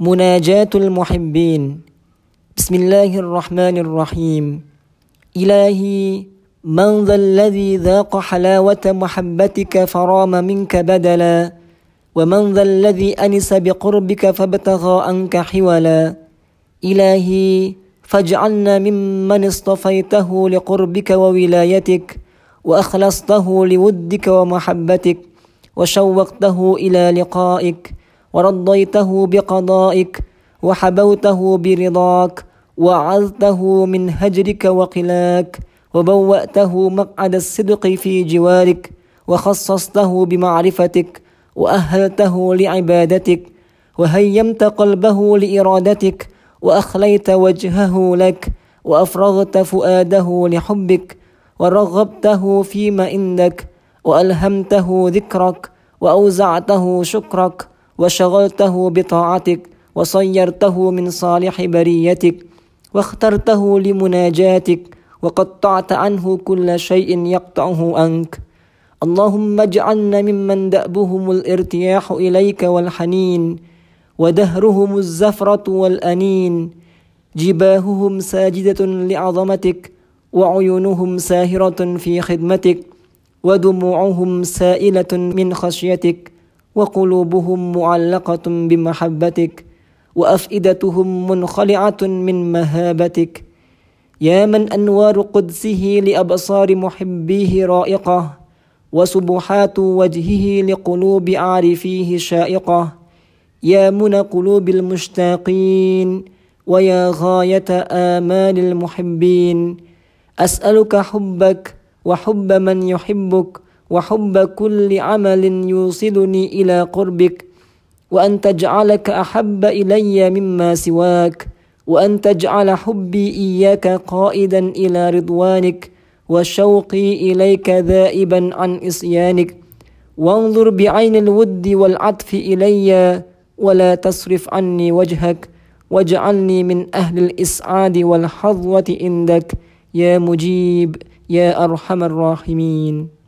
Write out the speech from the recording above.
مناجاة المحبين. بسم الله الرحمن الرحيم. إلهي من ذا الذي ذاق حلاوة محبتك فرام منك بدلا؟ ومن ذا الذي أنس بقربك فابتغى عنك حولا؟ إلهي فاجعلنا ممن اصطفيته لقربك وولايتك وأخلصته لودك ومحبتك وشوقته إلى لقائك. ورضيته بقضائك وحبوته برضاك وعظته من هجرك وقلاك وبوأته مقعد الصدق في جوارك وخصصته بمعرفتك وأهلته لعبادتك وهيمت قلبه لإرادتك وأخليت وجهه لك وأفرغت فؤاده لحبك ورغبته فيما عندك وألهمته ذكرك وأوزعته شكرك وشغلته بطاعتك وصيرته من صالح بريتك واخترته لمناجاتك وقطعت عنه كل شيء يقطعه عنك. اللهم اجعلنا ممن دأبهم الارتياح إليك والحنين ودهرهم الزفرة والأنين. جباههم ساجدة لعظمتك وعيونهم ساهرة في خدمتك ودموعهم سائلة من خشيتك. وقلوبهم معلقة بمحبتك وأفئدتهم منخلعة من مهابتك. يا من أنوار قدسه لأبصار محبيه رائقة وسبحات وجهه لقلوب عارفيه شائقة. يا من قلوب المشتاقين ويا غاية آمال المحبين. أسألك حبك وحب من يحبك وحب كل عمل يوصلني إلى قربك وأن تجعلك أحب إلي مما سواك وأن تجعل حبي إياك قائدا إلى رضوانك وشوقي إليك ذائبا عن إصيانك. وانظر بعين الود والعطف إلي ولا تصرف عني وجهك واجعلني من أهل الإسعاد والحظوة عندك. يا مجيب يا أرحم الراحمين.